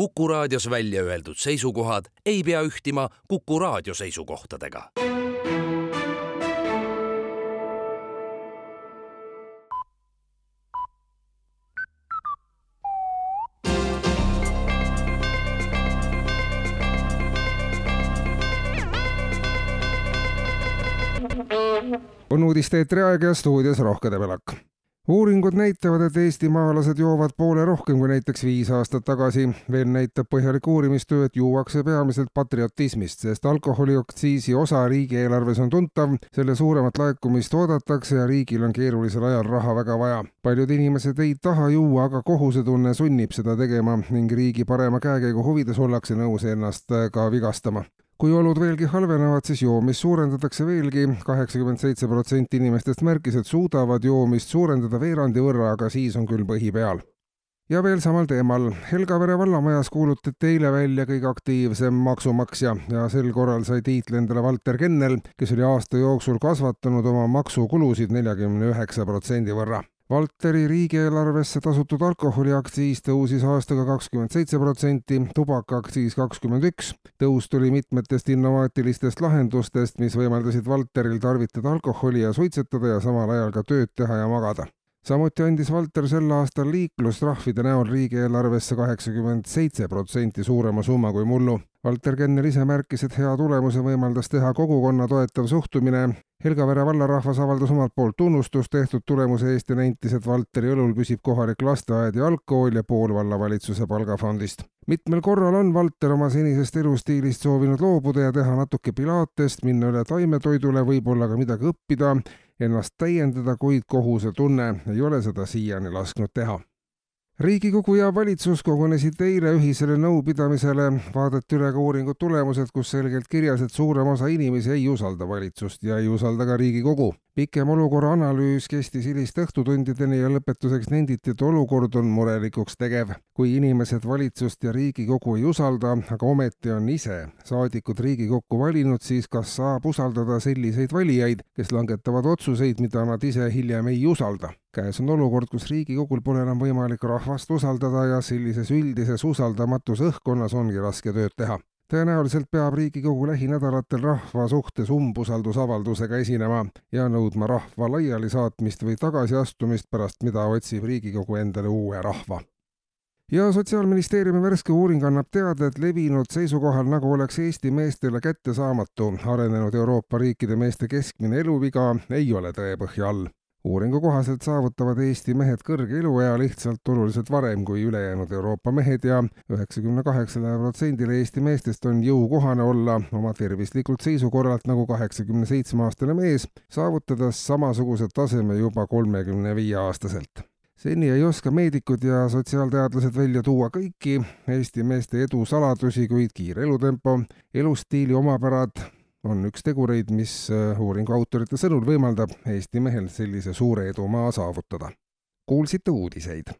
Kuku raadios välja öeldud seisukohad ei pea ühtima Kuku raadio seisukohtadega. on uudiste eetri aeg ja stuudios Rohke Debelak. Uuringud näitavad, et eestimaalased joovad poole rohkem kui näiteks viis aastat tagasi. veel näitab põhjalik uurimistöö, et juuakse peamiselt patriotismist, sest alkoholiaktsiisi osa riigieelarves on tuntav, selle suuremat laekumist oodatakse ja riigil on keerulisel ajal raha väga vaja. paljud inimesed ei taha juua, aga kohusetunne sunnib seda tegema ning riigi parema käekäigu huvides ollakse nõus ennast ka vigastama kui olud veelgi halvenevad, siis joomist suurendatakse veelgi. kaheksakümmend seitse protsenti inimestest märkis, et suudavad joomist suurendada veerandi võrra, aga siis on küll põhi peal. ja veel samal teemal. Helgavere vallamajas kuulutati eile välja kõige aktiivsem maksumaksja ja sel korral sai tiitli endale Valter Kennel, kes oli aasta jooksul kasvatanud oma maksukulusid neljakümne üheksa protsendi võrra Valteri riigieelarvesse tasutud alkoholiaktsiis tõusis aastaga kakskümmend seitse protsenti, tubakaaktsiis kakskümmend üks. tõus tuli mitmetest innovaatilistest lahendustest, mis võimaldasid Valteril tarvitada alkoholi ja suitsetada ja samal ajal ka tööd teha ja magada samuti andis Valter sel aastal liiklustrahvide näol riigieelarvesse kaheksakümmend seitse protsenti suurema summa kui mullu. Valter Kenner ise märkis, et hea tulemuse võimaldas teha kogukonna toetav suhtumine. Helgavere vallarahvas avaldas omalt poolt tunnustust tehtud tulemuse eest ja nentis, et Valteri õlul püsib kohalik lasteaed ja algkool ja pool vallavalitsuse palgafondist. mitmel korral on Valter oma senisest elustiilist soovinud loobuda ja teha natuke pilatest, minna üle taimetoidule, võib-olla ka midagi õppida ennast täiendada, kuid kohusetunne ei ole seda siiani lasknud teha riigikogu ja valitsus kogunesid eile ühisele nõupidamisele, vaadati üle ka uuringu tulemused, kus selgelt kirjas, et suurem osa inimesi ei usalda valitsust ja ei usalda ka Riigikogu pikem olukorra analüüs kestis hiliste õhtutundideni ja lõpetuseks nenditi, et olukord on murelikuks tegev. kui inimesed valitsust ja Riigikogu ei usalda, aga ometi on ise saadikud Riigikokku valinud, siis kas saab usaldada selliseid valijaid, kes langetavad otsuseid, mida nad ise hiljem ei usalda? käes on olukord, kus Riigikogul pole enam võimalik rahvast usaldada ja sellises üldises usaldamatus õhkkonnas ongi raske tööd teha tõenäoliselt peab Riigikogu lähinädalatel rahva suhtes umbusaldusavaldusega esinema ja nõudma rahva laialisaatmist või tagasiastumist, pärast mida otsib Riigikogu endale uue rahva. Ja Sotsiaalministeeriumi värske uuring annab teada, et levinud seisukohal, nagu oleks Eesti meestele kättesaamatu arenenud Euroopa riikide meeste keskmine eluviga, ei ole tõepõhja all uuringu kohaselt saavutavad Eesti mehed kõrge eluea lihtsalt oluliselt varem kui ülejäänud Euroopa mehed ja üheksakümne kaheksale protsendile Eesti meestest on jõukohane olla oma tervislikult seisukorralt nagu kaheksakümne seitsme aastane mees, saavutades samasuguse taseme juba kolmekümne viie aastaselt. Seni ei oska meedikud ja sotsiaalteadlased välja tuua kõiki Eesti meeste edu saladusi, kuid kiire elutempo, elustiili omapärad, on üks tegureid, mis äh, uuringu autorite sõnul võimaldab Eesti mehel sellise suure edumaa saavutada. kuulsite uudiseid